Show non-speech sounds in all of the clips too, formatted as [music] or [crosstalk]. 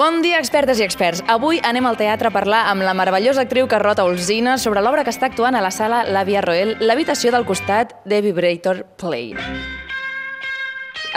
Bon dia, expertes i experts. Avui anem al teatre a parlar amb la meravellosa actriu Carlota Olzina sobre l'obra que està actuant a la sala La Via Roel, l'habitació del costat de Vibrator Play.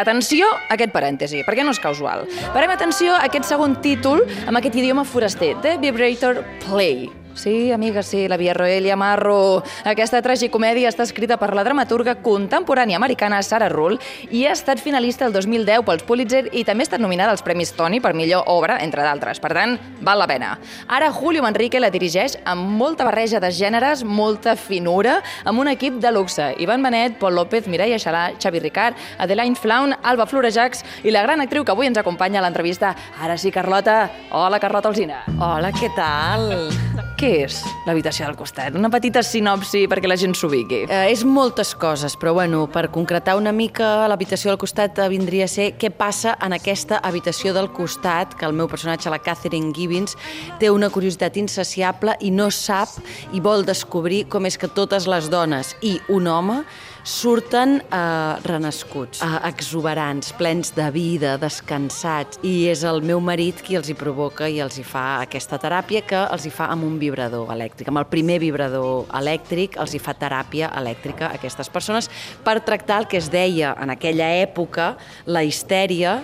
Atenció a aquest parèntesi, perquè no és casual. Parem atenció a aquest segon títol amb aquest idioma foraster, The Vibrator Play. Sí, amiga, sí, la Via Roel i Amarro. Aquesta tragicomèdia està escrita per la dramaturga contemporània americana Sarah Ruhl i ha estat finalista el 2010 pels Pulitzer i també ha estat nominada als Premis Tony per millor obra, entre d'altres. Per tant, val la pena. Ara Julio Manrique la dirigeix amb molta barreja de gèneres, molta finura, amb un equip de luxe. Ivan Benet, Pol López, Mireia Xalà, Xavi Ricard, Adelaine Flaun, Alba Florejacs i la gran actriu que avui ens acompanya a l'entrevista. Ara sí, Carlota. Hola, Carlota Alzina. Hola, què tal? [laughs] Què és l'habitació del costat? Una petita sinopsi perquè la gent s'ubiqui. Eh, és moltes coses, però bueno, per concretar una mica, l'habitació del costat eh, vindria a ser què passa en aquesta habitació del costat, que el meu personatge, la Catherine Gibbons, té una curiositat insaciable i no sap i vol descobrir com és que totes les dones i un home surten eh, renascuts, eh, exuberants, plens de vida, descansats, i és el meu marit qui els hi provoca i els hi fa aquesta teràpia que els hi fa amb un vibrador elèctric. Amb el primer vibrador elèctric els hi fa teràpia elèctrica a aquestes persones per tractar el que es deia en aquella època la histèria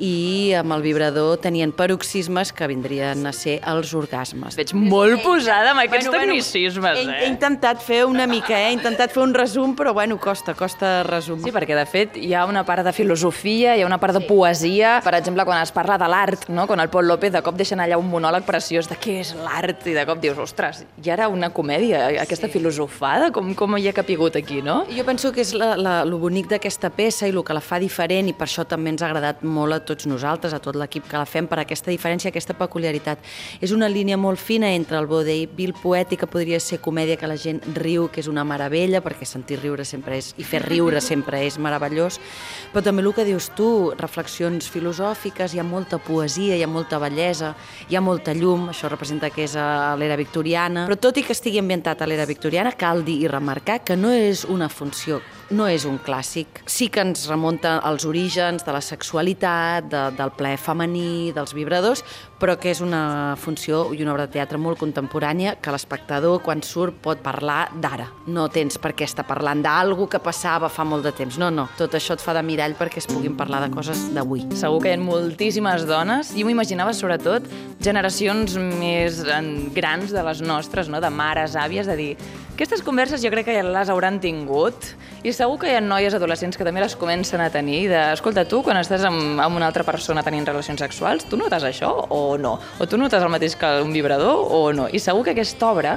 i amb el vibrador tenien paroxismes que vindrien a ser els orgasmes. Veig molt posada amb aquests bueno, tecnicismes, bueno, he, eh? He intentat fer una mica, eh? He intentat fer un resum, però bueno, costa, costa resum. Sí, perquè de fet hi ha una part de filosofia, hi ha una part de poesia. Per exemple, quan es parla de l'art, no? quan el Pol López de cop deixen allà un monòleg preciós de què és l'art i de cop dius, ostres, ja era una comèdia, aquesta sí. filosofada, com, com hi ha capigut aquí, no? Jo penso que és la, la, lo bonic d'aquesta peça i el que la fa diferent i per això també ens ha agradat molt a tots nosaltres, a tot l'equip que la fem, per aquesta diferència, aquesta peculiaritat. És una línia molt fina entre el vodevil poètic, que podria ser comèdia que la gent riu, que és una meravella, perquè sentir riure sempre és, i fer riure [laughs] sempre és meravellós, però també el que dius tu, reflexions filosòfiques, hi ha molta poesia, hi ha molta bellesa, hi ha molta llum, això representa que és a l'era victoriana, però tot i que estigui ambientat a l'era victoriana, cal dir i remarcar que no és una funció no és un clàssic. Sí que ens remunta als orígens de la sexualitat, de, del ple femení, dels vibradors, però que és una funció i una obra de teatre molt contemporània que l'espectador, quan surt, pot parlar d'ara. No tens per què estar parlant d'algú que passava fa molt de temps. No, no. Tot això et fa de mirall perquè es puguin parlar de coses d'avui. Segur que hi ha moltíssimes dones, m'ho imaginava sobretot generacions més grans de les nostres, no? de mares, àvies, de dir aquestes converses jo crec que ja les hauran tingut i segur que hi ha noies adolescents que també les comencen a tenir de, escolta, tu quan estàs amb, amb una altra persona tenint relacions sexuals, tu notes això o no? O tu notes el mateix que un vibrador o no? I segur que aquesta obra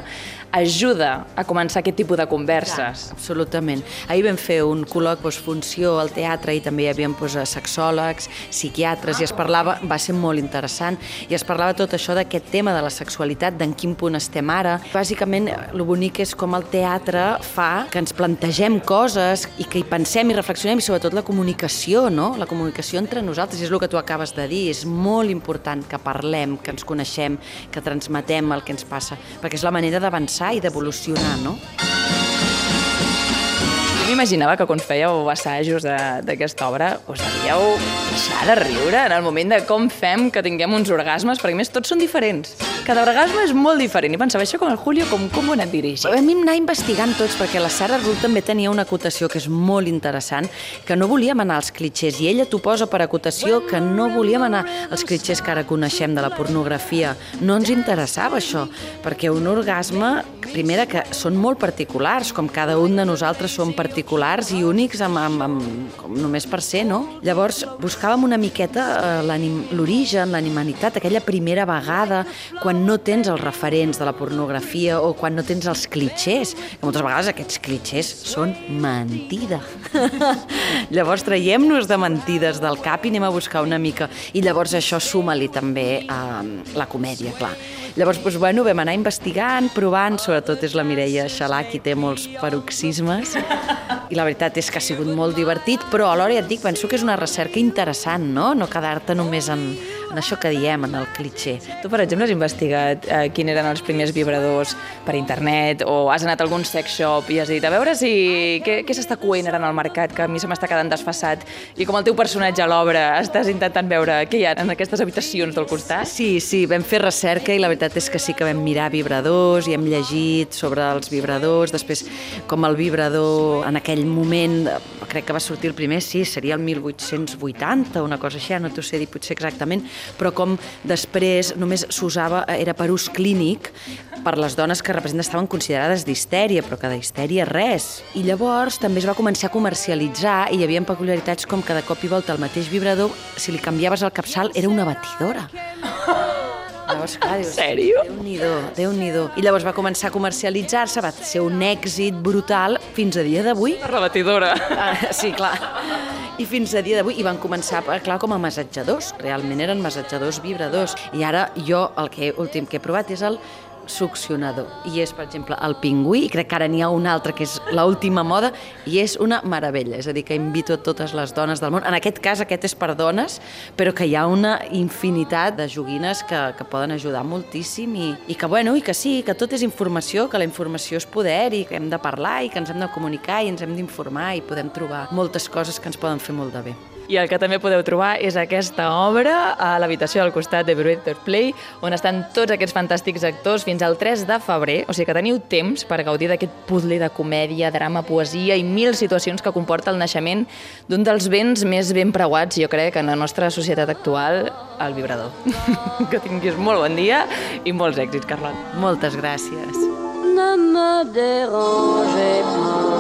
ajuda a començar aquest tipus de converses. Ja, absolutament. Ahir vam fer un col·loc funció al teatre i també hi havia pues, psicòlegs, psiquiatres, i es parlava, va ser molt interessant, i es parlava tot això d'aquest tema de la sexualitat, d'en quin punt estem ara. Bàsicament, el bonic és com el teatre fa que ens plantegem coses i que hi pensem i reflexionem, i sobretot la comunicació, no? La comunicació entre nosaltres, és el que tu acabes de dir, és molt important que parlem, que ens coneixem, que transmetem el que ens passa, perquè és la manera d'avançar i d'evolucionar, no? M'imaginava que quan fèieu assajos d'aquesta obra us havíeu deixar de riure en el moment de com fem que tinguem uns orgasmes, perquè més tots són diferents. Cada orgasme és molt diferent. I pensava, això com el Julio, com, com ho anem dirigint? A mi anar investigant tots, perquè la Sara Rull també tenia una acotació que és molt interessant, que no volíem anar als clitxers, i ella t'ho posa per acotació que no volíem anar als clitxers que ara coneixem de la pornografia. No ens interessava això, perquè un orgasme, primera, que són molt particulars, com cada un de nosaltres som particulars i únics amb, amb, amb, només per ser, no? Llavors, buscàvem una miqueta eh, l'origen, l'animalitat, aquella primera vegada, quan no tens els referents de la pornografia o quan no tens els clitxers, que moltes vegades aquests clitxers són mentida. [laughs] llavors traiem-nos de mentides del cap i anem a buscar una mica. I llavors això suma-li també a la comèdia, clar. Llavors, doncs, bueno, vam anar investigant, provant, sobretot és la Mireia Xalà, qui té molts paroxismes, i la veritat és que ha sigut molt divertit, però alhora ja et dic, penso que és una recerca interessant, no? No quedar-te només en, en això que diem, en el clitxer. Tu, per exemple, has investigat eh, quin eren els primers vibradors per internet o has anat a algun sex shop i has dit a veure si què, què s'està coent ara en el mercat, que a mi se m'està quedant desfassat i com el teu personatge a l'obra estàs intentant veure què hi ha en aquestes habitacions del costat? Sí, sí, vam fer recerca i la veritat és que sí que vam mirar vibradors i hem llegit sobre els vibradors, després com el vibrador en aquell moment, crec que va sortir el primer, sí, seria el 1880, una cosa així, no t'ho sé dir potser exactament, però com després només s'usava, era per ús clínic per les dones que representen estaven considerades d'histèria, però que d'histèria res. I llavors també es va començar a comercialitzar i hi havia peculiaritats com que de cop i volta el mateix vibrador, si li canviaves el capçal, era una batidora. Llavors, clar, dius, Sèrio? Déu-n'hi-do, déu nhi déu I llavors va començar a comercialitzar-se, va ser un èxit brutal fins a dia d'avui. La batidora. Ah, sí, clar. I fins a dia d'avui, i van començar, clar, com a massatjadors. Realment eren massatjadors vibradors. I ara jo el que últim que he provat és el succionador. I és, per exemple, el pingüí, i crec que ara n'hi ha un altre que és l'última moda, i és una meravella. És a dir, que invito a totes les dones del món. En aquest cas, aquest és per dones, però que hi ha una infinitat de joguines que, que poden ajudar moltíssim i, i que, bueno, i que sí, que tot és informació, que la informació és poder i que hem de parlar i que ens hem de comunicar i ens hem d'informar i podem trobar moltes coses que ens poden fer molt de bé. I el que també podeu trobar és aquesta obra a l'habitació del costat de Vibrator Play, on estan tots aquests fantàstics actors fins al 3 de febrer, o sigui que teniu temps per gaudir d'aquest puzzle de comèdia, drama, poesia i mil situacions que comporta el naixement d'un dels béns més ben preuats, jo crec, en la nostra societat actual, el vibrador. [laughs] que tinguis molt bon dia i molts èxits, Carlot. Moltes gràcies. Ne me dérangez pas.